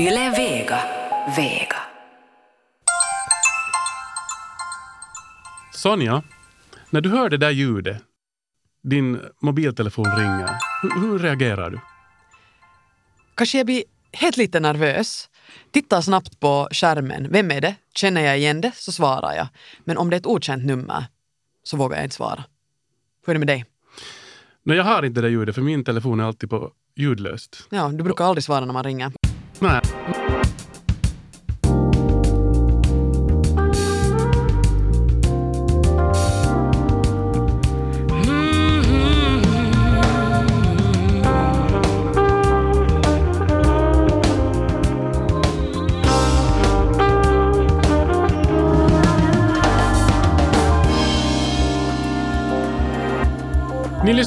Yle Vega. Vega. Sonja, när du hör det där ljudet, din mobiltelefon ringer, hur, hur reagerar du? Kanske jag blir helt lite nervös. Tittar snabbt på skärmen. Vem är det? Känner jag igen det så svarar jag. Men om det är ett okänt nummer så vågar jag inte svara. Hur är det med dig? Nej, jag har inte det ljudet för min telefon är alltid på ljudlöst. Ja, du brukar aldrig svara när man ringer. Nej.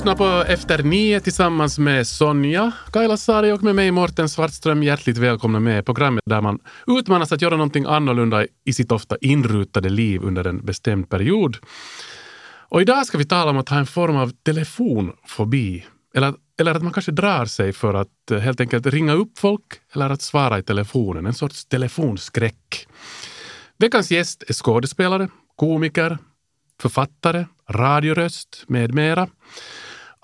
Lyssnar på Efter nio tillsammans med Sonja Kailasari och med mig Morten Svartström. Hjärtligt välkomna med programmet där man utmanas att göra någonting annorlunda i sitt ofta inrutade liv under en bestämd period. Och idag ska vi tala om att ha en form av telefonfobi. Eller, eller att man kanske drar sig för att eh, helt enkelt ringa upp folk eller att svara i telefonen. En sorts telefonskräck. Veckans gäst är skådespelare, komiker, författare, radioröst med mera.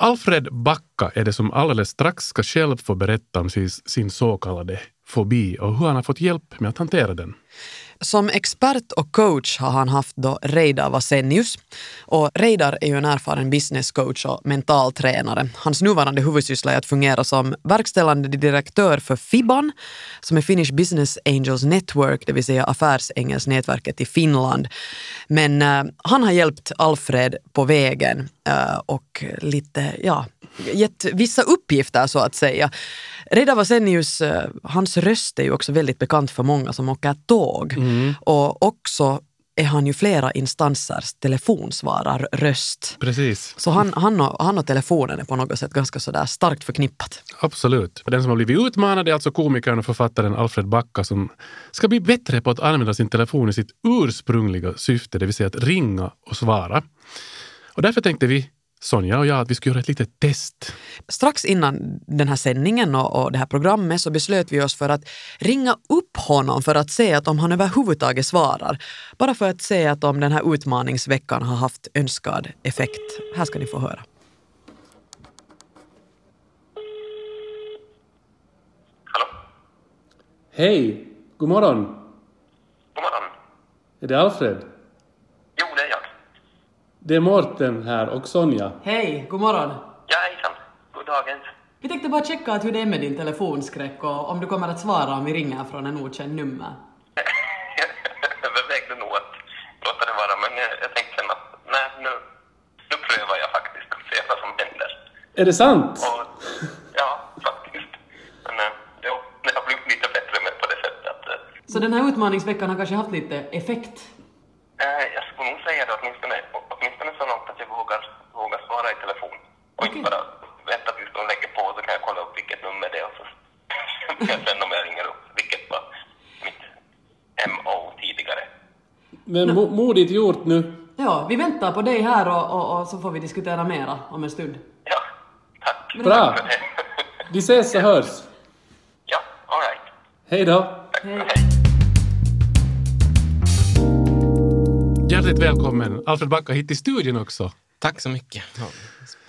Alfred Backa är det som alldeles strax ska själv få berätta om sin, sin så kallade fobi och hur han har fått hjälp med att hantera den. Som expert och coach har han haft då Reidar Vasenius. Och Reidar är ju en erfaren businesscoach och mental tränare. Hans nuvarande huvudsyssla är att fungera som verkställande direktör för FIBAN, som är Finnish Business Angels Network, det vill säga Affärsängelsnätverket i Finland. Men uh, han har hjälpt Alfred på vägen uh, och lite, ja, gett vissa uppgifter så att säga. Reidar Vasenius, uh, hans röst är ju också väldigt bekant för många som åker tåg. Mm. Och också är han ju flera instansers telefonsvararröst. Precis, Så han, han, och, han och telefonen är på något sätt ganska sådär starkt förknippat. absolut. Den som har blivit utmanad är alltså komikern och författaren Alfred Backa som ska bli bättre på att använda sin telefon i sitt ursprungliga syfte, det vill säga att ringa och svara. Och därför tänkte vi, Sonja och jag, att vi skulle göra ett litet test. Strax innan den här sändningen och, och det här programmet så beslöt vi oss för att ringa upp honom för att se att om han överhuvudtaget svarar. Bara för att se att om den här utmaningsveckan har haft önskad effekt. Här ska ni få höra. Hallå? Hej! God morgon! God morgon. Är det Alfred? Jo, det är jag. Det är Morten här och Sonja. Hej, god morgon. Ja, hejsan. God dagens. Vi tänkte bara checka att hur det är med din telefonskräck och om du kommer att svara om vi ringer från en okänd nummer. Jag övervägde nog att låta det vara, men jag, tänkte sen att nej, nu, nu prövar jag faktiskt och ser vad som händer. Är det sant? Och ja, faktiskt. Men eh, jo, det har blivit lite bättre med på det sättet att eh, Så den här utmaningsveckan har kanske haft lite effekt? eh, jag skulle nog säga det åtminstone, åtminstone så långt att jag vågar, vågar svara i telefon. Och inte bara vänta tills de lägger på så kan jag kolla upp vilket nummer det är och så sen om jag ringer upp, vilket var mitt MO tidigare. Men mo- modigt gjort nu. Ja, vi väntar på dig här och, och, och så får vi diskutera mera om en stund. Ja, tack. Bra. Vi ses och hörs. ja, all right. Hej då! Hej. Hjärtligt välkommen Alfred Backa hit till studion också. Tack så mycket.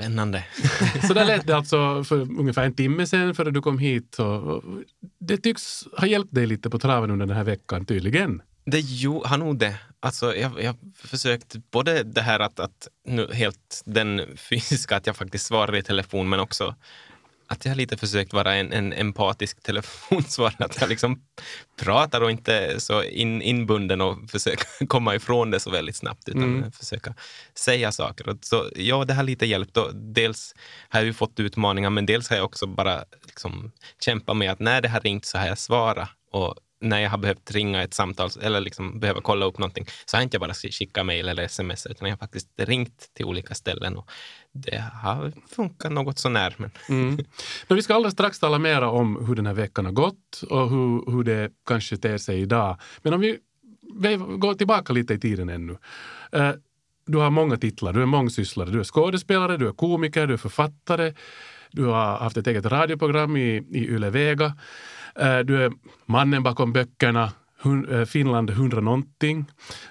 Spännande. Så där lät det alltså för ungefär en timme sedan före du kom hit. Och, det tycks ha hjälpt dig lite på traven under den här veckan tydligen. Det jo, har nog det. Alltså, jag, jag har försökt både det här att, att nu helt den fysiska, att jag faktiskt svarar i telefon, men också att jag har lite försökt vara en, en empatisk telefonsvarare. Att jag liksom pratar och inte så in, inbunden och försöker komma ifrån det så väldigt snabbt, utan Mm. försöka säga saker. Och så, ja, det har lite hjälpt. Och dels har jag ju fått utmaningar, men dels har jag också bara liksom kämpat med att när det har ringt så har jag svarat. Och när jag har behövt ringa ett samtal eller liksom behöver kolla upp någonting så har jag inte bara skickat mejl eller sms utan jag har faktiskt ringt till olika ställen och det har funkat något sånär. Men Mm. Men vi ska alldeles strax tala mer om hur den här veckan har gått och hur, hur det kanske ter sig idag. Men om vi vi går tillbaka lite i tiden ännu. Eh, du har många titlar. Du är mångsysslare. Du är skådespelare, du är komiker, du är författare. Du har haft ett eget radioprogram i, i Yle Vega. Eh, du är mannen bakom böckerna eh, Finland 100 någonting.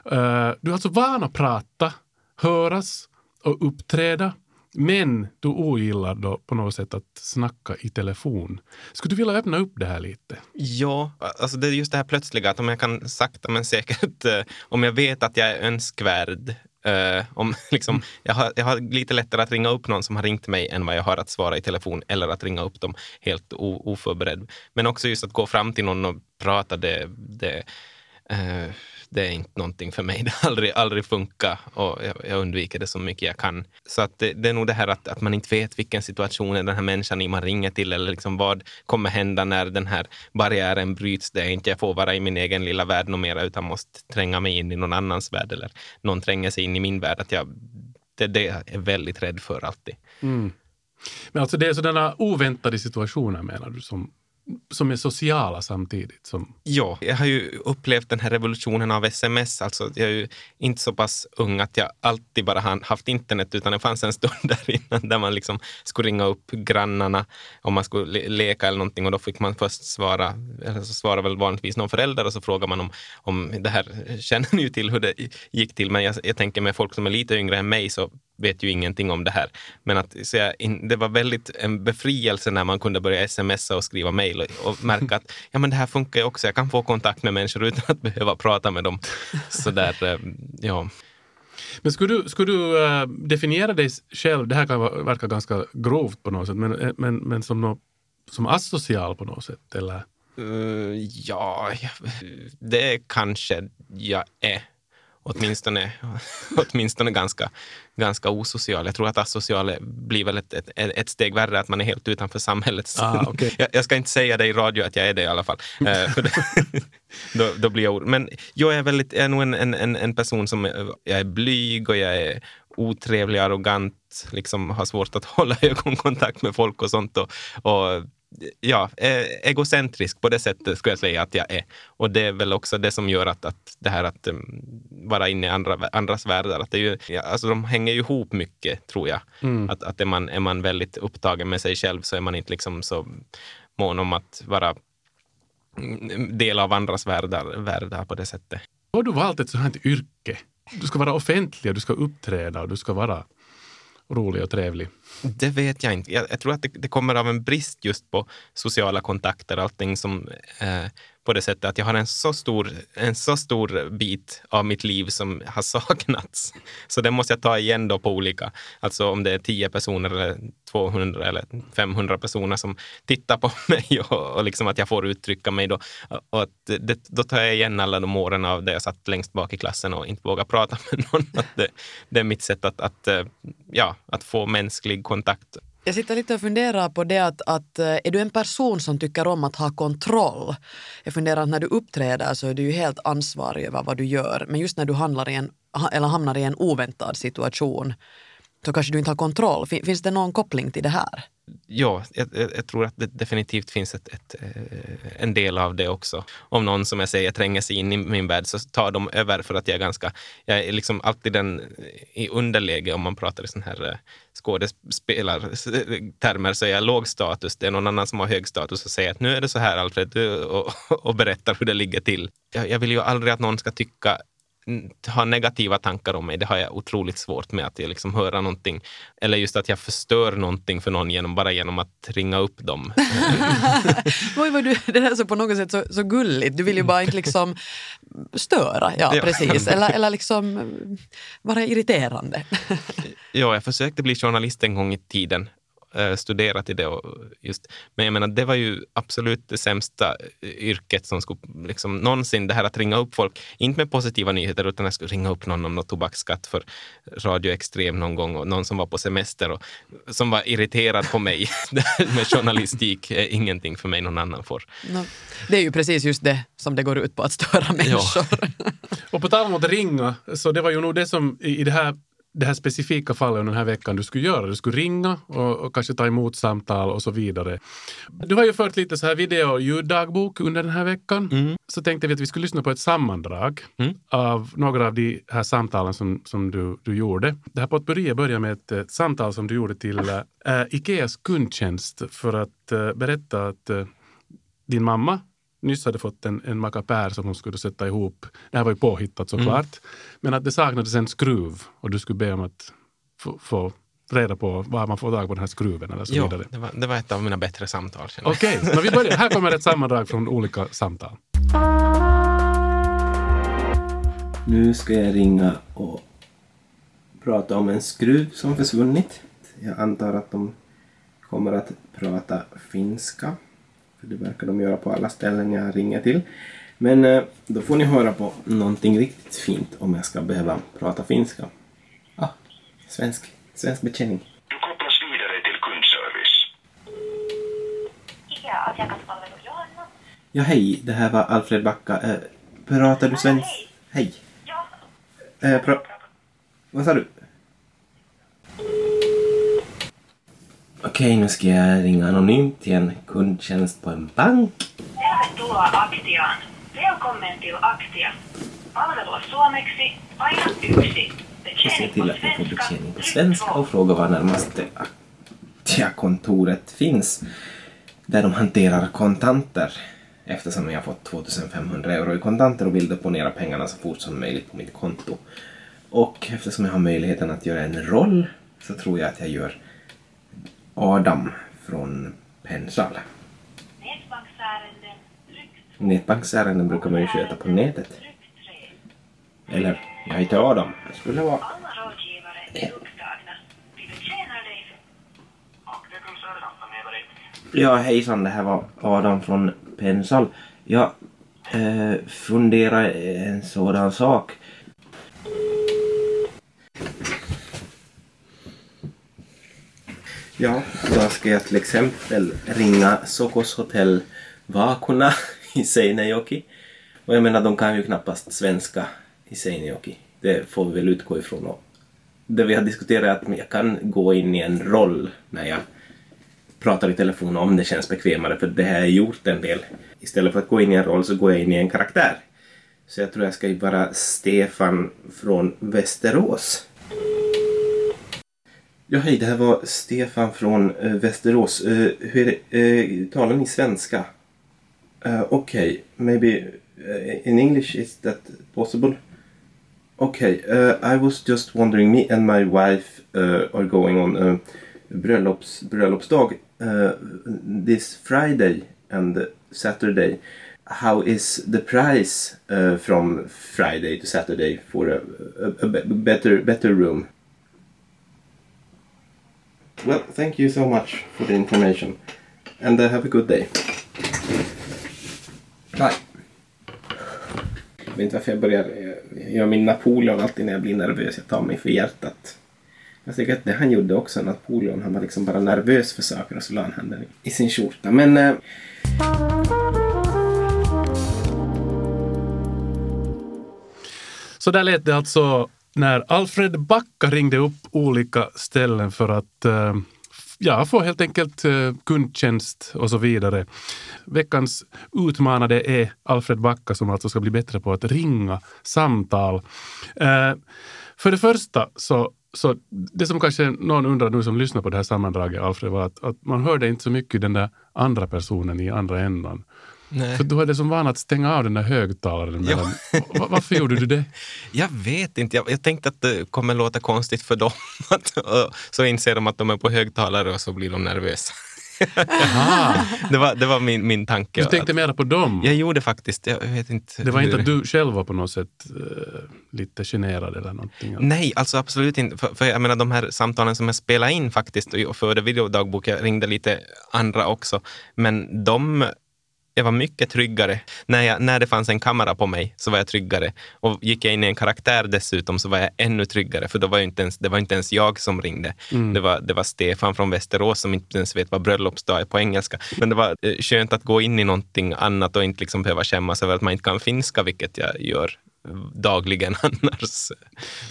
Eh, du är alltså van att prata, höras och uppträda. Men du ogillar då på något sätt att snacka i telefon. Skulle du vilja öppna upp det här lite? Ja, alltså det är just det här plötsliga att om jag kan sakta men säkert, om jag vet att jag är önskvärd Uh, om, liksom, jag, har, jag har lite lättare att ringa upp någon som har ringt mig än vad jag har att svara i telefon eller att ringa upp dem helt o, oförberedd. Men också just att gå fram till någon och prata, det, det, uh, det är inte någonting för mig. Det har aldrig, aldrig funkat och jag, jag undviker det så mycket jag kan. Så att det, det är nog det här att, att man inte vet vilken situation är den här människan i man ringer till eller liksom vad kommer hända när den här barriären bryts. Det är inte jag får vara i min egen lilla värld något mera utan måste tränga mig in i någon annans värld eller någon tränger sig in i min värld. Att jag, det är det jag är väldigt rädd för alltid. Mm. Men alltså det är sådana oväntade situationer menar du som, som är sociala samtidigt? Som, Ja, jag har ju upplevt den här revolutionen av sms. Alltså, jag är ju inte så pass ung att jag alltid bara har haft internet, utan det fanns en stund där innan där man liksom skulle ringa upp grannarna om man skulle le- leka eller någonting och då fick man först svara, eller så svarar väl vanligtvis någon förälder och så frågar man om, om det här, känner ni ju till hur det gick till, men jag, jag tänker med folk som är lite yngre än mig så vet ju ingenting om det här. Men att, så jag, det var väldigt en befrielse när man kunde börja smsa och skriva mejl och, och märka att ja, men det här funkar ju också. Jag kan få kontakt med människor utan att behöva prata med dem. Så där, eh, ja. men skulle du, skulle du eh, definiera dig själv, det här kan verka ganska grovt på något sätt, men, eh, men, men som, nå- som asocial på något sätt? Eller? Eh, ja, det kanske jag är. Åtminstone, åtminstone ganska, ganska osocial. Jag tror att asocial blir väl ett, ett, ett steg värre, att man är helt utanför samhället. Ah, okej. jag, jag ska inte säga det i radio att jag är det i alla fall. Eh, då, då blir jag Men jag är, väldigt, jag är nog en, en, en, person som är, jag är blyg och jag är otrevlig, arrogant, liksom har svårt att hålla ögonkontakt med folk och sånt. Och, och ja, eh, egocentrisk på det sättet skulle jag säga att jag är. Och det är väl också det som gör att, att det här att um, vara inne i andra, andras världar, att det är ju, ja, alltså de hänger ju ihop mycket tror jag. Att, att är, man, är man väldigt upptagen med sig själv så är man inte liksom så mån om att vara mm, del av andras världar, världar på det sättet. Har du valt ett sådant här yrke? Du ska vara offentlig, och du ska uppträda och du ska vara rolig och trevlig. Det vet jag inte. Jag, jag tror att det, det kommer av en brist just på sociala kontakter, allting som eh, på det sättet att jag har en så, stor, en så stor bit av mitt liv som har saknats. Så det måste jag ta igen då på olika, alltså om det är 10 personer eller 200 eller 500 personer som tittar på mig och, och liksom att jag får uttrycka mig då. Och att det, då tar jag igen alla de åren av det jag satt längst bak i klassen och inte vågade prata med någon. Att det, det är mitt sätt att, att, eh, ja, att få mänsklig kontakt. Jag sitter lite och funderar på det att, att eh, är du en person som tycker om att ha kontroll? Jag funderar att när du uppträder så är du ju helt ansvarig över vad du gör. Men just när du handlar i en, eller hamnar i en oväntad situation så kanske du inte har kontroll. Finns det någon koppling till det här? Ja, jag, jag tror att det definitivt finns ett, ett, eh, en del av det också. Om någon som jag säger tränger sig in i min värld så tar de över för att jag är ganska, jag är liksom alltid den i underläge om man pratar i sån här eh, skådespelartermer så är jag låg status. Det är någon annan som har hög status och säger att nu är det så här Alfred och, och berättar hur det ligger till. Jag, jag vill ju aldrig att någon ska tycka ha negativa tankar om mig, det har jag otroligt svårt med. Att jag liksom höra någonting, eller just att jag förstör någonting för någon genom, bara genom att ringa upp dem. Oj, vad du, det där är så på något sätt så, så gulligt. Du vill ju bara inte liksom störa, ja, Ja. precis. Eller, eller liksom eh, vara irriterande. Ja, jag försökte bli journalist en gång i tiden, eh, studera till det. Och just, men jag menar, det var ju absolut det sämsta eh, yrket som skulle liksom, någonsin, det här att ringa upp folk, inte med positiva nyheter, utan jag skulle ringa upp någon om någon tobaksskatt för Radio Extrem någon gång och någon som var på semester och som var irriterad på mig. Med journalistik är ingenting för mig någon annan får. No, det är ju precis just det som det går ut på, att störa människor. Och på tal om att ringa, så det var ju nog det som i i det här, det här specifika fallet den här veckan du skulle göra. Du skulle ringa och, och kanske ta emot samtal och så vidare. Du har ju fört lite så här video och ljuddagbok under den här veckan. Så tänkte vi att vi skulle lyssna på ett sammandrag Mm. av några av de här samtalen som, som du, du gjorde. Det här potpurriet börjar med ett, ett samtal som du gjorde till eh, Ikeas kundtjänst för att eh, berätta att eh, din mamma nyss hade fått en, en macapär som hon skulle sätta ihop. Det här var ju påhittat såklart. Men att det saknades en skruv och du skulle be om att få, få reda på var man får tag på den här skruven eller så Jo, vidare. det var, det var ett av mina bättre samtal. Okej, men vi börjar. Här kommer ett sammandrag från olika samtal. Nu ska jag ringa och prata om en skruv som försvunnit. Jag antar att de kommer att prata finska. För det verkar de göra på alla ställen jag ringer till. Men eh, då får ni höra på någonting riktigt fint om jag ska behöva prata finska. Ah, svensk, svensk betjäning. Du kopplas vidare till kundservice. Ikea asiakaspalvelu Johanna. Ja hej, det här var Alfred Backa. Eh, pratar du svensk? Hej. Ja, Eh, pra- Vad sa du? Okej, nu ska jag ringa anonymt till en kundtjänst på en bank. tervetuloa Aktiaan. Välkommen till Aktia. Palvelua suomeksi, paina yksi. Jag ser till att jag får betjäning på svenska och frågar var närmaste Aktia-kontoret finns. Där de hanterar kontanter. Eftersom jag har fått 2500 euro i kontanter och vill deponera pengarna så fort som möjligt på mitt konto. Och eftersom jag har möjligheten att göra en roll så tror jag att jag gör Adam från Pensal. Nätbanksärenden. Nätbanksärenden brukar man ju sköta på nätet. Eller, jag heter Adam. Jag skulle vara... Ja, hejsan, det här var Adam från Pensal. Jag eh, funderar en sådan sak. Ja, då ska jag till exempel ringa Sokos hotell Vakuna i Seinäjoki. Och jag menar, de kan ju knappast svenska i Seinäjoki. Det får vi väl utgå ifrån. Och det vi har diskuterat är att jag kan gå in i en roll när jag pratar i telefon om det känns bekvämare för det har jag gjort en del. Istället för att gå in i en roll så går jag in i en karaktär. Så jag tror jag ska vara Stefan från Västerås. Ja, hej, det här var Stefan från eh, Västerås. Eh, hur är det, eh, talar ni svenska? Uh, Okej, okay. maybe uh, in English is that possible? Okay, uh, eh, I was just wondering, me and my wife uh, are going on a bröllops, bröllopsdag uh, this Friday and Saturday. How is the price uh, from Friday to Saturday for a, a, a better, better room? Well, thank you so much for the information and uh, have a good day. Bye. Jag vet inte varför jag börjar eh, göra min Napoleon alltid när jag blir nervös. Jag tar mig för hjärtat. Jag tycker att det han gjorde också, Napoleon, han var liksom bara nervös för saker och så la han handen i sin skjorta. Men eh, Så där lät det alltså när Alfred Backa ringde upp olika ställen för att eh, ja, få helt enkelt eh, kundtjänst och så vidare. Veckans utmanade är Alfred Backa som alltså ska bli bättre på att ringa samtal. Eh, för det första så så det som kanske någon undrar nu som lyssnar på det här sammandraget, Alfred, var att, att man hörde inte så mycket den där andra personen i andra ändan. Nej. För du hade som vana att stänga av den där högtalaren. Mellan, Va- Varför gjorde du det? Jag vet inte. Jag, jag tänkte att det kommer låta konstigt för dem. Så inser de att de är på högtalare och så blir de nervösa. Det var, det var min, min tanke. du tänkte mera på dem? Jag gjorde faktiskt, jag vet inte. Det var inte hur- att du själv var på något sätt eh, lite generad eller någonting? Nej, alltså absolut inte. För, för jag menar de här samtalen som jag spelade in faktiskt och förde videodagbok, jag ringde lite andra också, men de jag var mycket tryggare. När, jag, när det fanns en kamera på mig så var jag tryggare. Och gick jag in i en karaktär dessutom så var jag ännu tryggare. För då var inte ens, det var inte ens jag som ringde. Det, var, det var Stefan från Västerås som inte ens vet vad bröllopsdag är på engelska. Men det var eh, skönt att gå in i någonting annat och inte liksom behöva skämmas över att man inte kan finska, vilket jag gör dagligen annars.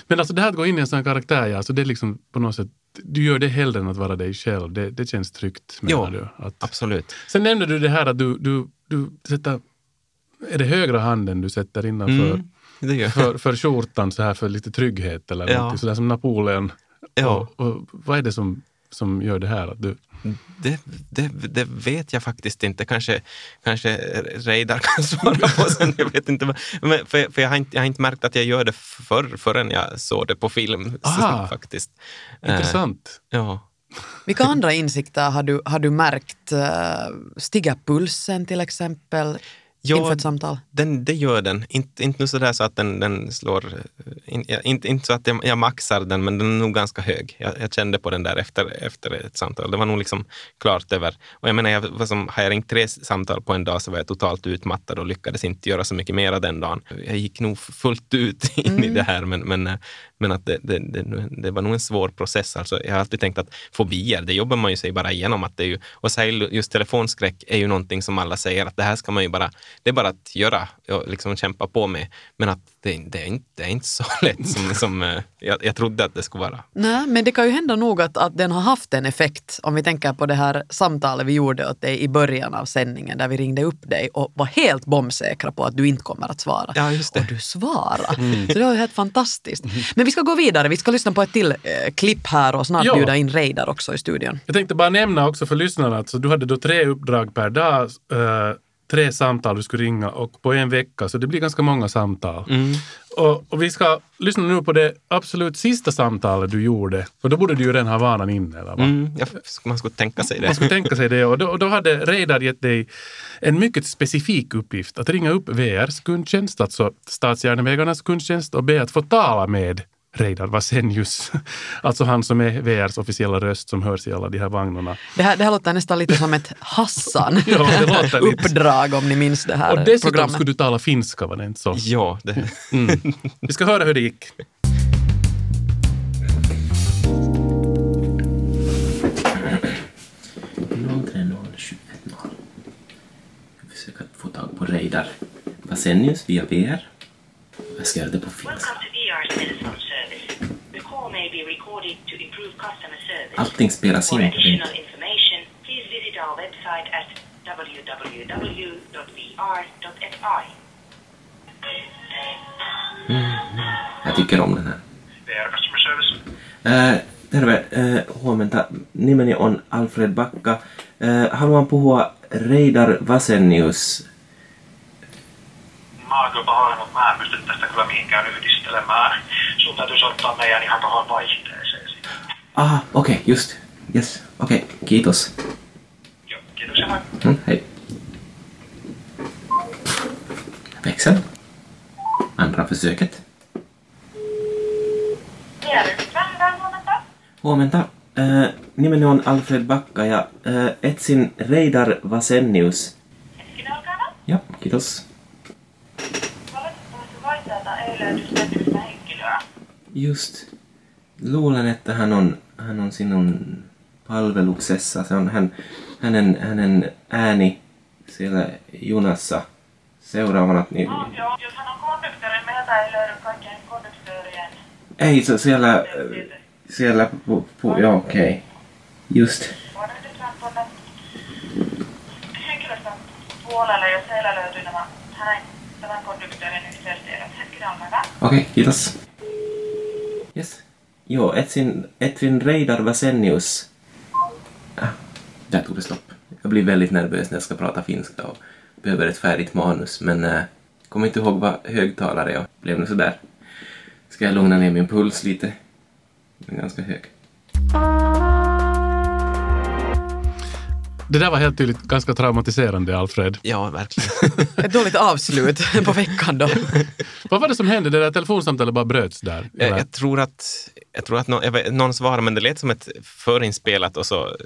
Men alltså det här att gå in i en sån här karaktär, ja, alltså det är liksom på något sätt, du gör det hellre än att vara dig själv. Det, det känns tryggt menar Jo, du? Att, Absolut. sen nämnde du det här att du, du, du sätter, är det högra handen du sätter innanför Mm, det gör för, för skjortan så här för lite trygghet eller Ja. någonting sådär som Napoleon? Ja. Och, och vad är det som som gör det här? Att du, Det, det, det vet jag faktiskt inte. Kanske, kanske Reidar kan svara på sen. Jag vet inte. Men för, för jag, har inte, jag har inte märkt att jag gör det förr, förrän jag såg det på film. Så, Aha. faktiskt. Eh, intressant. Ja. Vilka andra insikter har du, har du märkt? Uh, stiga pulsen till exempel inför ett samtal? Den, det gör den. Inte, inte nu sådär så att den, den slår... In, ja, inte, inte så att jag, jag maxar den, men den är nog ganska hög. Jag, jag kände på den där efter, efter ett samtal. Det var nog liksom klart över. Och jag menar, jag, var som, har jag ringt tre samtal på en dag så var jag totalt utmattad och lyckades inte göra så mycket mera den dagen. Jag gick nog fullt ut in i det här, men, men, eh, men att det, det, det, det var nog en svår process. Alltså, jag har alltid tänkt att fobier, det jobbar man ju sig bara igenom. Att det är ju, och särskilt just telefonskräck är ju någonting som alla säger att det här ska man ju bara, det är bara att göra och liksom kämpa på med. Men att det, är, inte, det är inte så lätt som, som eh, jag, jag trodde att det skulle vara. Nej, men det kan ju hända nog att, att den har haft en effekt. Om vi tänker på det här samtalet vi gjorde åt dig i början av sändningen där vi ringde upp dig och var helt bombsäkra på att du inte kommer att svara. Ja, just det. Och du svarade. Så det var ju helt fantastiskt. Men vi ska gå vidare. Vi ska lyssna på ett till eh, klipp här och snart Ja. bjuda in Reidar också i studion. Jag tänkte bara nämna också för lyssnarna att så du hade då tre uppdrag per dag, eh, tre samtal du skulle ringa och på en vecka, så det blir ganska många samtal. Och, och vi ska lyssna nu på det absolut sista samtalet du gjorde, för då borde du ju redan ha vanan inne. Eller, va? Mm, ja, man skulle tänka sig det. Man skulle tänka sig det. Och då, och då hade Reidar gett dig en mycket specifik uppgift. Att ringa upp VRs kundtjänst, alltså Statsjärnvägarnas kundtjänst och be att få tala med Reidar Vasenius. Alltså han som är VRs officiella röst som hörs i alla de här vagnarna. Det här, det här låter nästan lite som ett Hassan Ja, det låter lite. uppdrag om ni minns det här Och dessutom programmet. skulle du tala finska, var det inte så? Ja, det, Vi ska höra hur det gick. Jag försöker få tag på Reidar Vasenius via VR. Jag ska göra det på finska. Welcome to VR's telephone Allting spelas in. additional information, please visit our website at www.vr.fi. Jag tycker om den här. VR Customer Service. Äh, terve, äh, huomenta. Nimeni on Alfred Bakka. Äh, haluan puhua Reidar Vasenius. Mä oon kyllä pahoillani, mutta mä en pysty tästä kyllä mihinkään yhdistelemään. Sun täytyy soittaa meidän ihan tuohon vaihteeseen. Aha, okej, okay, just. Yes, okej, okay, kiitos. Joo, kiitoksia moi. Mm, hej. Växel. Andra försöket. Huomenta. Äh, nimeni on Alfred Bakka ja äh, etsin Reidar Vasenius. Hetkinen, olkaa hyvä. Ja, kiitos. Valitettavasti vaihteelta ei löydy henkilöä. Just. Luulen, että hän on, hän on sinun palveluksessa. Se on hän, hänen, hänen ääni siellä junassa seuraavana. Niin, No, joo, jos hän on konduktööri, meiltä ei löydy kaikkien konduktöörien ei, se siellä, siellä, pu, pu, joo, okei. Okay. Just. Yhdistää tuonne henkilöstön puolelle, jos heillä löytyy nämä hänen tämän konduktöörin yhteystiedot. Hetkinen, olkaa hyvä. Okej, okay, kiitos. Yes. Joo, etsin, etsin Reidar Vasenius. Ah, där tog det stopp. Jag blir väldigt nervös när jag ska prata finska och behöver ett färdigt manus, men äh, kommer inte ihåg vad högtalare jag blev nu sådär. Ska jag lugna ner min puls lite? Den är ganska hög. Det där var helt tydligt ganska traumatiserande, Alfred. ja verkligen. Ett dåligt avslut på veckan då. Vad var det som hände? Det där telefonsamtalet bara bröts där? Jag, Eller? jag tror att, jag tror att någon, jag vet, någon svarade, men det lät som ett förinspelat och så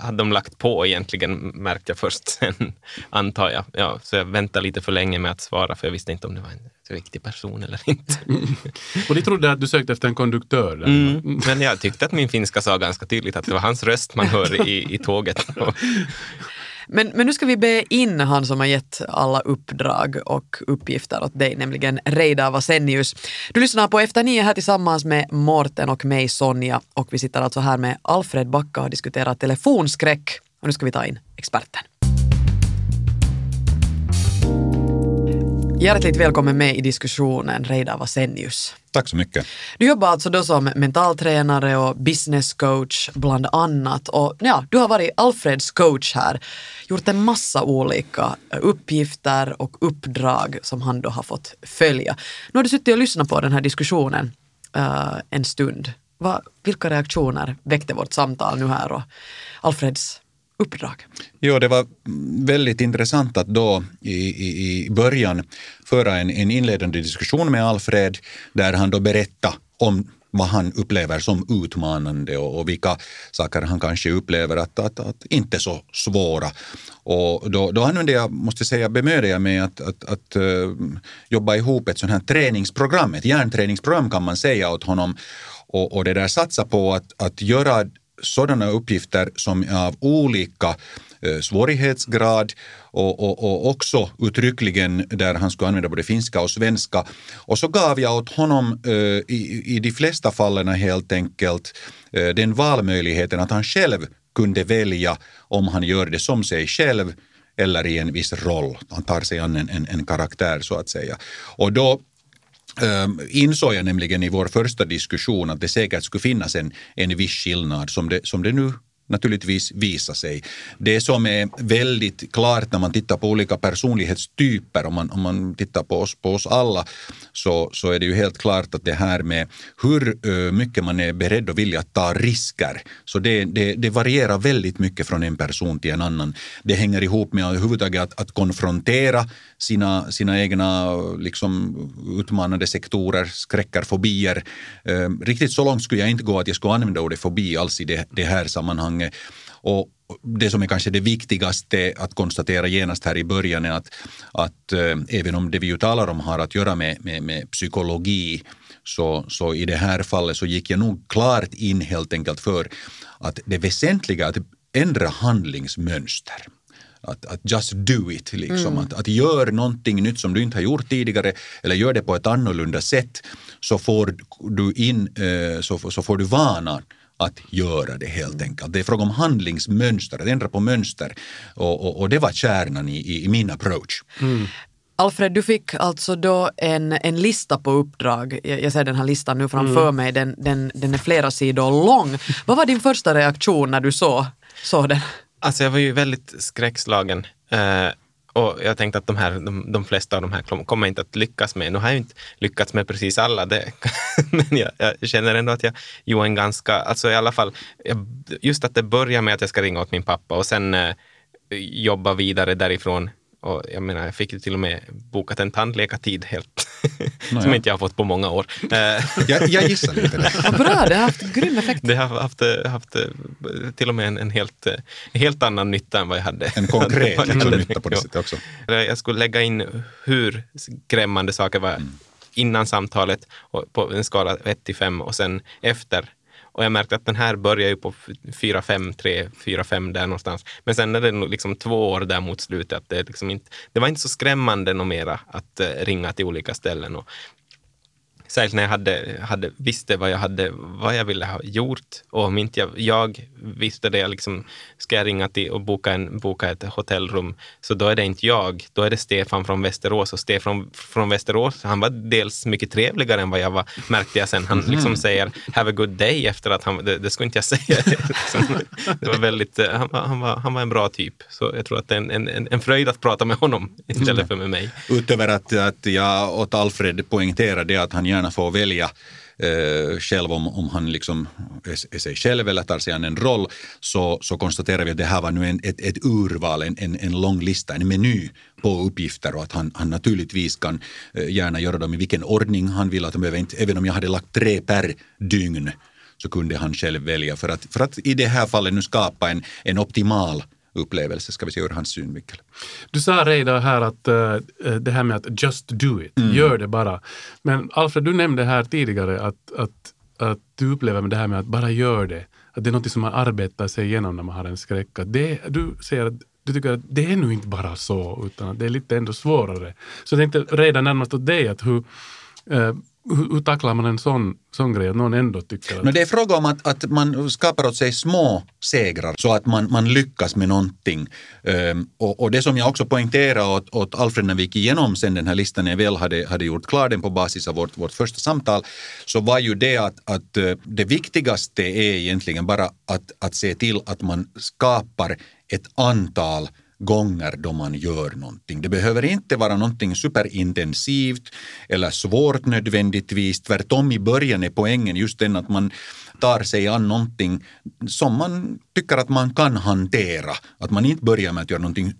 hade de lagt på egentligen, märkte jag först sen, antar jag. Ja, så jag väntade lite för länge med att svara, för jag visste inte om det var en riktig person eller inte. Och de trodde att du sökte efter en konduktör. Där. Mm. Men jag tyckte att min finska sa ganska tydligt att det var hans röst man hör i, i tåget. Men, men nu ska vi be in han som har gett alla uppdrag och uppgifter åt dig, nämligen Reidar Vasenius. Du lyssnar på Efter nio här tillsammans med Morten och mig Sonja och vi sitter alltså här med Alfred Backa och diskuterar telefonskräck. Och nu ska vi ta in experten. Hjärtligt välkommen med i diskussionen, Reidar Vasenius. Tack så mycket. Du jobbar alltså då som mentaltränare och business coach bland annat. Och ja, du har varit Alfreds coach här, gjort en massa olika uppgifter och uppdrag som han då har fått följa. Nu har du suttit och lyssnat på den här diskussionen uh, en stund. Va, vilka reaktioner väckte vårt samtal nu här och Alfreds uppdrag? Jo, det var väldigt intressant att då i, i, i början föra en, en inledande diskussion med Alfred där han då berättade om vad han upplever som utmanande och, och vilka saker han kanske upplever att, att, att inte så svåra. Och då, då använde jag, måste säga, bemödde jag mig att, att, att uh, jobba ihop ett sånt här träningsprogram, ett hjärnträningsprogram kan man säga åt honom och, och det där satsa på att, att göra sådana uppgifter som är av olika eh, svårighetsgrad och, och, och, också uttryckligen där han skulle använda både finska och svenska. Och så gav jag åt honom eh, i, i de flesta fallen helt enkelt eh, den valmöjligheten att han själv kunde välja om han gör det som sig själv eller i en viss roll. Han tar sig an en, en, en karaktär så att säga. Och då Ehm, insåg jag nämligen i vår första diskussion att det säkert skulle finnas en, en viss skillnad som det, som det nu naturligtvis visa sig. Det som är väldigt klart när man tittar på olika personlighetstyper, om man, om man tittar på oss, på oss alla, så, så är det ju helt klart att det här med hur eh, mycket man är beredd och vilja ta risker, så det, det, det, varierar väldigt mycket från en person till en annan. Det hänger ihop med överhuvudtaget att, att konfrontera sina, sina egna liksom, utmanande sektorer, skräcker, fobier. Eh, riktigt så långt skulle jag inte gå att jag skulle använda ordet fobi alls i det, det här sammanhanget sammanhanget. Och det som är kanske det viktigaste att konstatera genast här i början är att, att äh, även om det vi ju talar om har att göra med, med, med psykologi så, så i det här fallet så gick jag nog klart in helt enkelt för att det väsentliga är att ändra handlingsmönster. Att, att just do it, liksom. Mm. Att, att gör någonting nytt som du inte har gjort tidigare eller gör det på ett annorlunda sätt så får du in, äh, så, så får du vana att göra det helt enkelt. Det är fråga om handlingsmönster, att ändra på mönster och, och, och det var kärnan i, i min approach. Mm. Alfred, du fick alltså då en, en lista på uppdrag. Jag, jag ser den här listan nu framför mm. mig. Den, den, den är flera sidor lång. Vad var din första reaktion när du såg, såg den? Alltså jag var ju väldigt skräckslagen. Uh, och jag tänkte att de, här, de, de flesta av de här kommer inte att lyckas med. Nu har jag inte lyckats med precis alla, det, men jag, jag, känner ändå att jag gjorde en ganska, alltså i alla fall, just att det börjar med att jag ska ringa åt min pappa och sen eh, jobba vidare därifrån och jag menar, jag fick ju till och med bokat en tandläkartid helt, no, som inte jag har fått på många år. jag, jag gissar lite det. Vad bra, det har haft grym effekt. Det har haft, haft till och med en, en helt, helt annan nytta än vad jag hade. En konkret jag hade nytta på det sättet också. Jag skulle lägga in hur skrämmande saker var mm. innan samtalet på en skala 1 till 5 och sen efter och jag märkte att den här börjar ju på 4, 5, 3, 4, 5 där någonstans. Men sen är det nog liksom två år där mot slutet. Att det, liksom inte, det var inte så skrämmande något mera att eh, ringa till olika ställen. Och Särskilt när jag hade, hade, visste vad jag, hade, vad jag ville ha gjort. Och om inte jag, jag visste det, liksom, ska jag ringa till och boka, en, boka ett hotellrum, så då är det inte jag, då är det Stefan från Västerås. Och Stefan från Västerås, han var dels mycket trevligare än vad jag var, märkte jag sen. Han mm. liksom säger “have a good day” efter att han, det, det skulle inte jag säga. det var väldigt, eh, han, han, var, han var en bra typ. Så jag tror att det är en, en, en fröjd att prata med honom istället för med mig. Utöver att, att jag åt Alfred poängterade att han gärna gärna får välja eh, själv om, om han liksom är, är sig själv eller tar sig an en roll så, så konstaterar vi att det här var nu en, ett, ett urval, en, en, en lång lista, en meny på uppgifter och att han, han naturligtvis kan eh, gärna göra dem i vilken ordning han vill. Att de behöver inte, även om jag hade lagt tre per dygn så kunde han själv välja för att, för att i det här fallet nu skapa en, en optimal upplevelse, ska vi säga ur hans synvinkel. Du sa redan här att uh, det här med att just do it, mm. gör det bara. Men Alfred, du nämnde här tidigare att, att, att du upplever med det här med att bara gör det, att det är något som man arbetar sig igenom när man har en skräck. Det, du säger att du tycker att det är nu inte bara så, utan det är lite ändå svårare. Så jag tänkte redan närmast åt dig, att hur, uh, hur, hur tacklar man en sån, sån grej? Att någon ändå tycker att... No, det är fråga om att, att man skapar åt sig små segrar så att man, man lyckas med någonting. Um, och, och det som jag också poängterade åt, åt Alfred när vi gick igenom sen den här listan, när jag väl hade, hade gjort klar den på basis av vårt, vårt första samtal, så var ju det att, att eh, det viktigaste är egentligen bara att, att se till att man skapar ett antal gånger då man gör någonting. Det behöver inte vara någonting superintensivt eller svårt nödvändigtvis. Tvärtom i början är poängen just den att man tar sig an någonting som man tycker att man kan hantera. Att man inte börjar med att göra någonting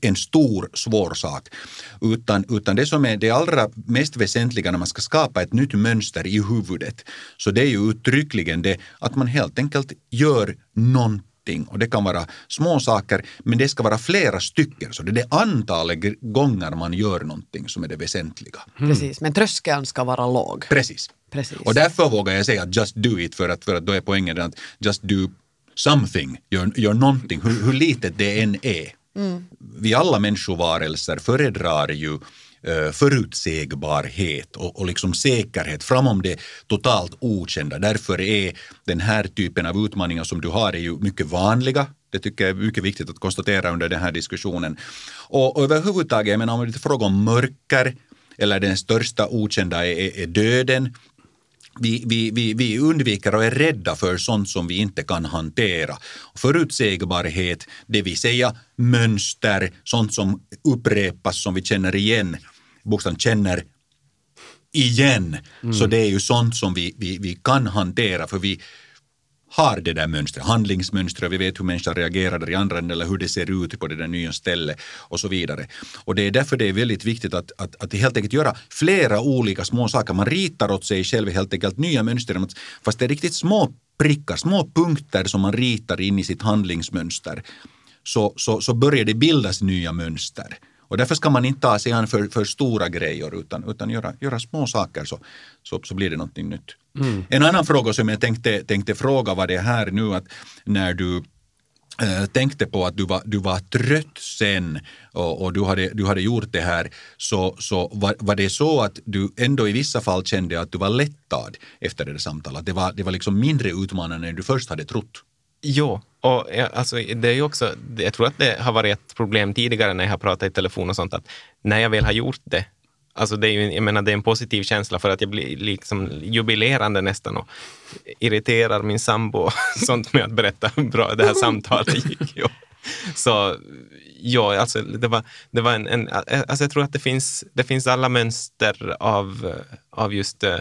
en stor, svår sak. Utan, utan det som är det allra mest väsentliga när man ska skapa ett nytt mönster i huvudet, så det är ju uttryckligen det att man helt enkelt gör någonting och det kan vara små saker men det ska vara flera stycken. Så det är det antalet gånger man gör någonting som är det väsentliga. Precis, men tröskeln ska vara låg. Precis. Precis. Och därför vågar jag säga just do it för att, för att då är poängen att just do something, gör, gör någonting, hur, hur litet det än är. Vi alla människovarelser föredrar ju Eh, förutsägbarhet och, och liksom säkerhet framom det totalt okända. Därför är den här typen av utmaningar som du har är ju mycket vanliga. Det tycker jag är mycket viktigt att konstatera under den här diskussionen. Och, och överhuvudtaget, jag menar om det är fråga om mörker eller den största okända är, är, är döden vi, vi, vi, vi undviker och är rädda för sånt som vi inte kan hantera. Förutsägbarhet, det vill säga mönster, sånt som upprepas som vi känner igen, bokstavligt känner igen. Så det är ju sånt som vi, vi, vi kan hantera för vi har det där mönstret, handlingsmönstret, vi vet hur människan reagerar där i andra änden eller hur det ser ut på det där nya stället och så vidare. Och det är därför det är väldigt viktigt att, att, att helt enkelt göra flera olika små saker. Man ritar åt sig själv helt enkelt nya mönster, fast det är riktigt små prickar, små punkter som man ritar in i sitt handlingsmönster. Så, så, så börjar det bildas nya mönster. Och därför ska man inte ta sig an för, för stora grejer utan, utan göra, göra små saker så, så, så blir det någonting nytt. En annan fråga som jag tänkte, tänkte fråga var det här nu att när du eh, tänkte på att du var, du var trött sen och, och du, hade, du hade gjort det här så, så var, var det så att du ändå i vissa fall kände att du var lättad efter det där samtalet? Det var, det var liksom mindre utmanande än du först hade trott? Ja, och alltså, det är också, jag tror att det har varit ett problem tidigare när jag har pratat i telefon och sånt, att när jag väl har gjort det, alltså det är ju, jag menar, det är en positiv känsla för att jag blir liksom jubilerande nästan och irriterar min sambo och sånt med att berätta hur bra det här samtalet gick. Ja. Så ja, alltså det var, det var en, en alltså jag tror att det finns, det finns alla mönster av, av just, eh,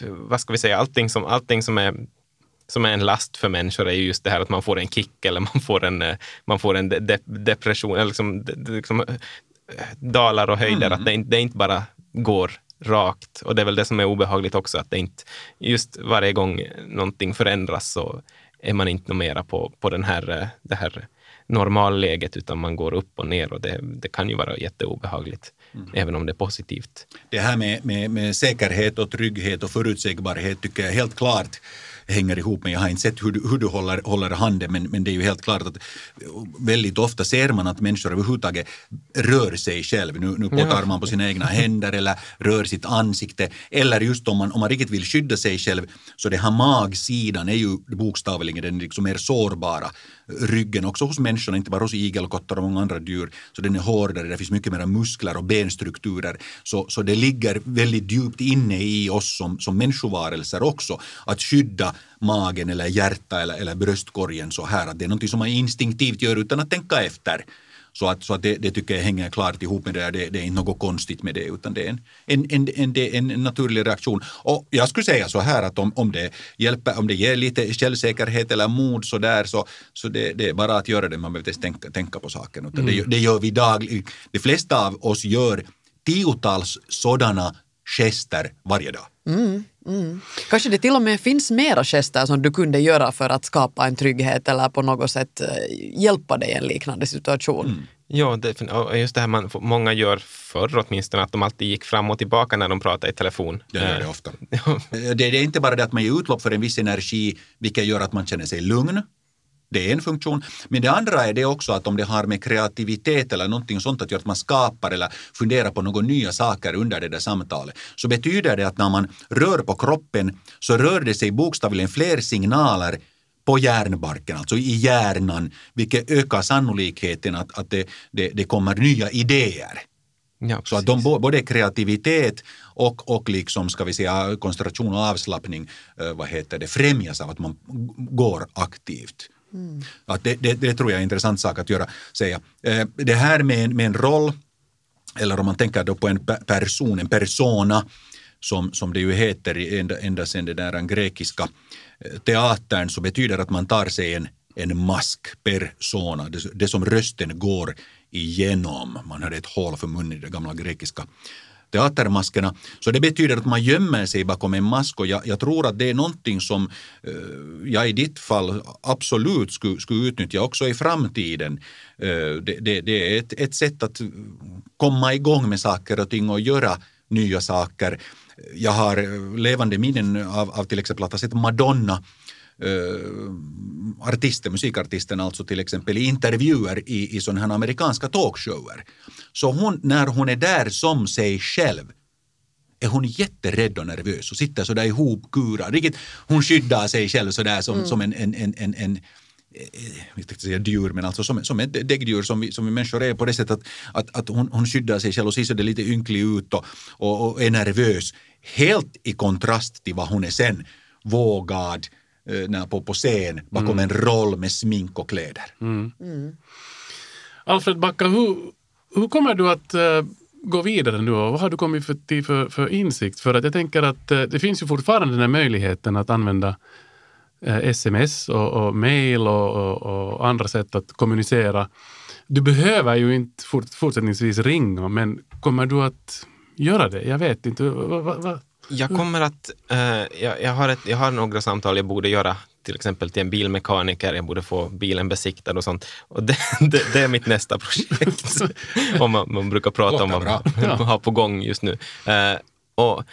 vad ska vi säga, allting som, allting som är som är en last för människor är ju just det här att man får en kick eller man får en, eh, man får en de, de, depression, eller liksom, de, liksom, eh, dalar och höjder, att det, inte- det inte bara går rakt. Och det är väl det som är obehagligt också, att det inte, just varje gång någonting förändras så är man inte mera på, på den här, eh, det här normalläget, utan man går upp och ner och det, det kan ju vara jätteobehagligt, även om det är positivt. Det här med, med, med säkerhet och trygghet och förutsägbarhet tycker jag helt klart hänger ihop men jag har inte sett hur du, hur du håller, håller handen men, men det är ju helt klart att väldigt ofta ser man att människor överhuvudtaget rör sig själv. Nu, nu potar man på sina egna händer eller rör sitt ansikte. Eller just om man, om man riktigt vill skydda sig själv så det här magsidan är ju bokstavligen den liksom mer sårbara ryggen också hos människorna, inte bara hos igelkottar och många andra djur. Så den är hårdare, det finns mycket mer muskler och benstrukturer. Så, så det ligger väldigt djupt inne i oss som, som människovarelser också att skydda magen eller hjärta eller, eller bröstkorgen så här att det är något som man instinktivt gör utan att tänka efter. Så att, så att det, det tycker jag hänger klart ihop med det där. Det, det är inte något konstigt med det utan det är en, en, en, en, en naturlig reaktion. Och jag skulle säga så här att om, om, det, hjälper, om det ger lite självsäkerhet eller mod så där så, så det, det är bara att göra det. Man behöver inte tänka, tänka på saken. Utan det, det gör vi dagligen. De flesta av oss gör tiotals sådana gester varje dag. Kanske det till och med finns mera gester som du kunde göra för att skapa en trygghet eller på något sätt eh, hjälpa dig i en liknande situation. Ja, det, just det här man, många gör förr åtminstone, att de alltid gick fram och tillbaka när de pratade i telefon. Det gör det Eh, ofta. Det, det är inte bara det att man ger utlopp för en viss energi, vilket gör att man känner sig lugn. Det är en funktion. Men det andra är det också att om det har med kreativitet eller någonting sånt att göra, att man skapar eller funderar på några nya saker under det där samtalet, så betyder det att när man rör på kroppen så rör det sig bokstavligen fler signaler på hjärnbarken, alltså i hjärnan, vilket ökar sannolikheten att, att det, det, det kommer nya idéer. Ja, Så att de, både kreativitet och, och liksom, ska vi säga, koncentration och avslappning eh, vad heter det, främjas av att man går aktivt. Att det, det, det tror jag är en intressant sak att göra, säga. Eh, det här med, en- med en roll, eller om man tänker då på en person, en persona, som, som det ju heter i ända, ända sedan den där grekiska eh, teatern, så betyder att man tar sig en, en mask, persona, det, det som rösten går igenom. Man hade ett hål för munnen i det gamla grekiska teatermaskerna. Så det betyder att man gömmer sig bakom en mask och jag, jag tror att det är någonting som eh, jag i ditt fall absolut skulle, skulle utnyttja också i framtiden. Eh, det, det, det är ett, ett sätt att komma igång med saker och ting och göra nya saker. Jag har levande minnen av, av till exempel att ha sett Madonna eh, artisten, musikartisten alltså till exempel i intervjuer i, i sådana här amerikanska talkshower. Så hon, när hon är där som sig själv är hon jätterädd och nervös och sitter sådär ihopkurad. Riktigt, hon skyddar sig själv sådär som, som en, en, en, en, en eh, jag tänkte säga djur, men alltså som, som ett däggdjur som vi, som vi människor är på det sättet att, att, att hon, hon skyddar sig själv och ser så det lite ynklig ut och, och, och är nervös. Helt i kontrast till vad hon är sen, vågad när på, på scen bakom en roll med smink och kläder. Alfred Backa, hur, hur kommer du att eh, gå vidare nu och vad har du kommit för, till för, för insikt? För att jag tänker att eh, det finns ju fortfarande den här möjligheten att använda eh, sms och, och mail och, och, och andra sätt att kommunicera. Du behöver ju inte fort, fortsättningsvis ringa, men kommer du att göra det? Jag vet inte. Va, va, va? Jag kommer att, eh, jag, jag, har ett, jag har några samtal jag borde göra, till exempel till en bilmekaniker, jag borde få bilen besiktad och sånt. Och det, det, det är mitt nästa projekt. om man, man brukar prata om vad man har på gång just nu. Eh, och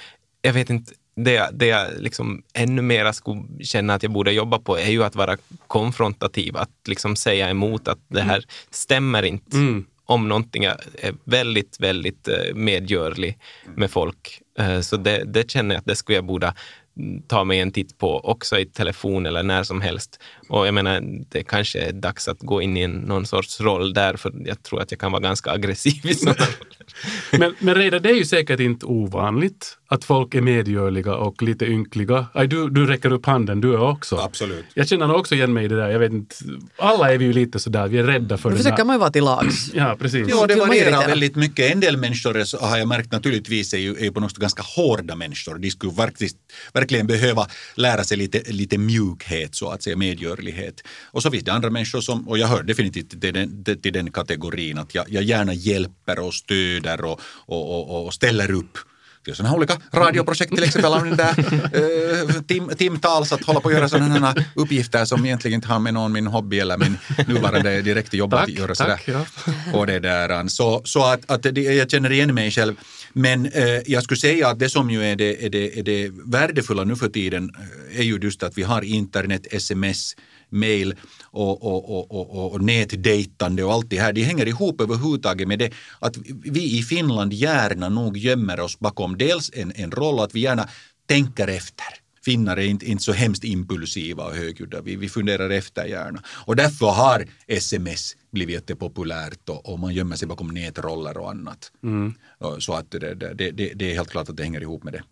jag vet inte, det, det jag liksom ännu mera skulle känna att jag borde jobba på är ju att vara konfrontativ, att liksom säga emot att det här stämmer inte. Mm. Om någonting är väldigt, väldigt eh, medgörlig med folk. Eh, så det, det känner jag att det skulle jag borde ta mig en titt på också i telefon eller när som helst. Och jag menar, det kanske är dags att gå in i en, någon sorts roll där, för jag tror att jag kan vara ganska aggressiv i sådana. Men, men redan det är ju säkert inte ovanligt att folk är medgörliga och lite ynkliga. Aj, du, du räcker upp handen, du är också. Absolut. Jag känner nog också igen mig i det där. Jag vet inte, alla är vi ju lite sådär, vi är rädda för den försöker där. man ju vara till lags. Ja, precis. Ja, det varierar väldigt mycket. En del människor har jag märkt naturligtvis är ju, är ju på något sätt ganska hårda människor. De skulle verkligen, verkligen behöva lära sig lite, lite mjukhet, så att säga, medgörlighet. Och så finns det andra människor som, och jag hör definitivt till den, till den kategorin, att jag, jag gärna hjälper och stöder och, och, och, och ställer upp sådana här olika radioprojekt till exempel där eh, tim, timtals att hålla på att göra sådana här uppgifter som egentligen inte har med någon min hobby eller min nuvarande direkta jobb att Tack, göra tack, sådär. ja. Och det där. Så, så att, att det, jag känner igen mig själv. Men eh, jag skulle säga att det som ju är det, är, det, är det värdefulla nu för tiden är ju just att vi har internet, sms, mail och, och, och, och, och, nätdejtande och allt det här. Det hänger ihop överhuvudtaget med det att vi i Finland gärna nog gömmer oss bakom dels en, en roll att vi gärna tänker efter. Finnar är inte, inte så hemskt impulsiva och högljudda. Vi, vi funderar efter gärna. Och därför har sms blivit jättepopulärt och, och man gömmer sig bakom nätroller och annat. Och Så att det, det, det, det är helt klart att det hänger ihop med det.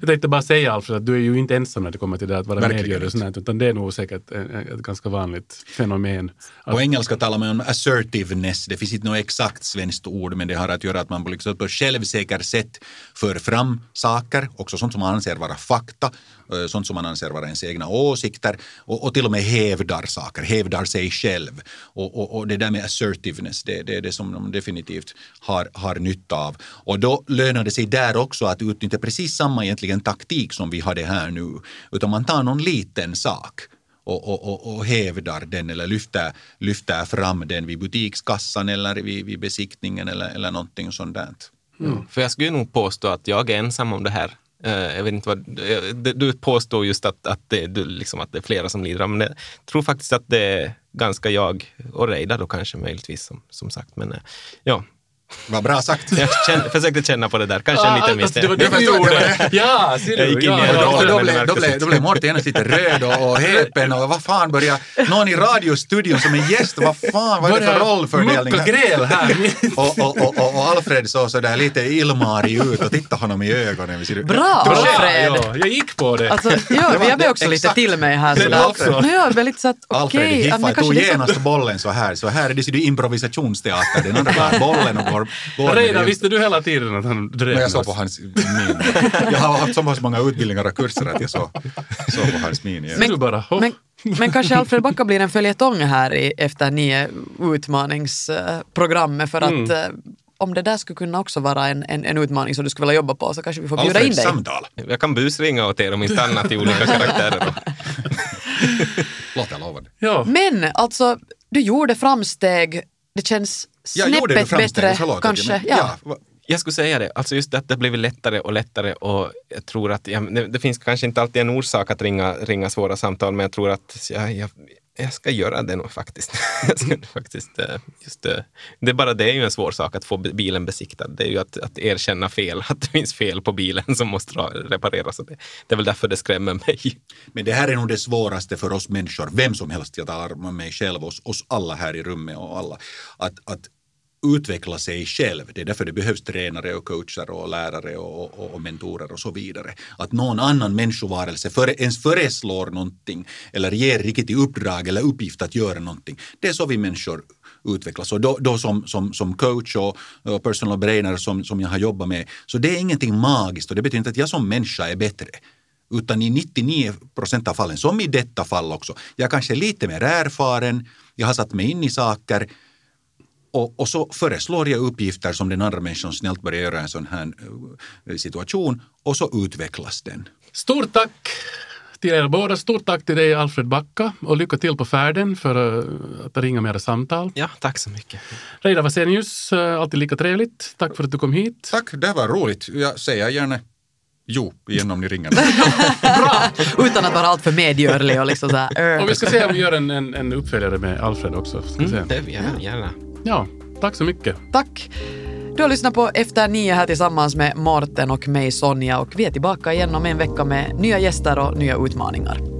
Jag tänkte bara säga Alfred att du är ju inte ensam när det kommer till det att vara medgörlig och sånt utan det är nog säkert ett, ett ganska vanligt fenomen. Att, På engelska talar man om assertiveness. Det finns inte något exakt svenskt ord men det har att göra att man på liksom på självsäkert sätt för fram saker, också sånt som man anser vara fakta, eh, sånt som man anser vara ens egna åsikter och, och till och med hävdar saker, hävdar sig själv. Och, och, och det där med assertiveness, det, det är det som de definitivt har, har nytta av. Och då lönar det sig där också att utnyttja precis samma egentligen taktik som vi hade här nu. Utan man tar någon liten sak och, och, och, och hävdar den eller lyfter, lyfter fram den vid butikskassan eller vid, vid besiktningen eller, eller någonting sånt där. Mm. För jag skulle nog påstå att jag är ensam om det här. Eh, jag vet inte vad, eh, du påstår just att, att, det, du, liksom att det är flera som lider av men jag tror faktiskt att det, är ganska jag och Reidar då kanske möjligtvis som, som sagt. Men eh, ja, vad bra sagt. jag kände, försökte känna på det där. Kanske en liten alltså, det var det du Jag förstår gjorde. det. Ja, ser Jag du? gick in i Ja, en ja, Och roll. då, men blev, då, blev, då blev Morten genast lite röd och, och häpen och vad fan börjar någon i radiostudion som är gäst, vad fan, vad är det för rollfördelning? Mucka gräl här. Och, och, och, och, och Alfred såg sådär lite illmarig ut och tittade honom i ögonen. Ser- Bra Bra, Alfred! ja, jag gick på det. Alltså, ja, jag blev också lite till mig här. Det sådär. också. Nu är jag lite så att Alfred okej, hiffade, tog genast bollen så här. Så här är det, du improvisationsteater. Den andra bollen och går, går den. visste du hela tiden att han drev Men jag såg på hans min. Jag har haft så många utbildningar och kurser att jag såg, såg på hans min. Bara? Oh. Men, men kanske Alfred Backa blir en följetong här i, efter nio utmaningsprogrammet för att Mm. eh, om det där skulle kunna också vara en, en, en utmaning som du skulle vilja jobba på så kanske vi får bjuda in Alfreds dig. samtal. Jag kan busringa åt er om inte annat i olika karaktärer. Låter lovande. Ja. Men alltså, du gjorde framsteg. Det känns snäppet bättre kanske. Men, ja. va- Jag skulle säga det, alltså just det att det har blivit lättare och lättare och jag tror att, ja, det, det finns kanske inte alltid en orsak att ringa, ringa svåra samtal, men jag tror att jag, jag, jag ska göra det nog faktiskt. jag ska nog faktiskt eh, just, eh, det är bara det är ju en svår sak att få bi- bilen besiktad. Det är ju att, att erkänna fel, att det finns fel på bilen som måste ra- repareras. Det, det är väl därför det skrämmer mig. Men det här är nog det svåraste för oss människor, vem som helst, jag talar om mig själv, oss, oss alla här i rummet och alla, att, att utveckla sig själv. Det är därför det behövs tränare och coacher och lärare och, och, och mentorer och så vidare. Att någon annan människovarelse för, ens föreslår någonting eller ger riktigt i uppdrag eller uppgift att göra någonting. Det är så vi människor utvecklas. Och då, då som, som, som coach och, och personal brainer som, som jag har jobbat med, så det är ingenting magiskt och det betyder inte att jag som människa är bättre. Utan i 99 procent av fallen, som i detta fall också, jag kanske är lite mer erfaren, jag har satt mig in i saker och, och så föreslår jag uppgifter som den andra människan snällt börjar göra i en sån här eh, situation och så utvecklas den. Stort tack till er båda. Stort tack till dig Alfred Backa och lycka till på färden för eh, att ringa mera samtal. Ja, tack så mycket. Reidar Vasenius, eh, alltid lika trevligt. Tack för att du kom hit. Tack, det var roligt. Jag säger gärna jo igen om ni ringer. Utan att vara alltför medgörlig och liksom så här, Och vi ska se om vi gör en, en, en uppföljare med Alfred också. Ska vi se. Mm, det vill jag gärna. Ja, tack så mycket. Tack. Du har lyssnat på Efter nio här tillsammans med Morten och mig Sonja och vi är tillbaka igen om en vecka med nya gäster och nya utmaningar.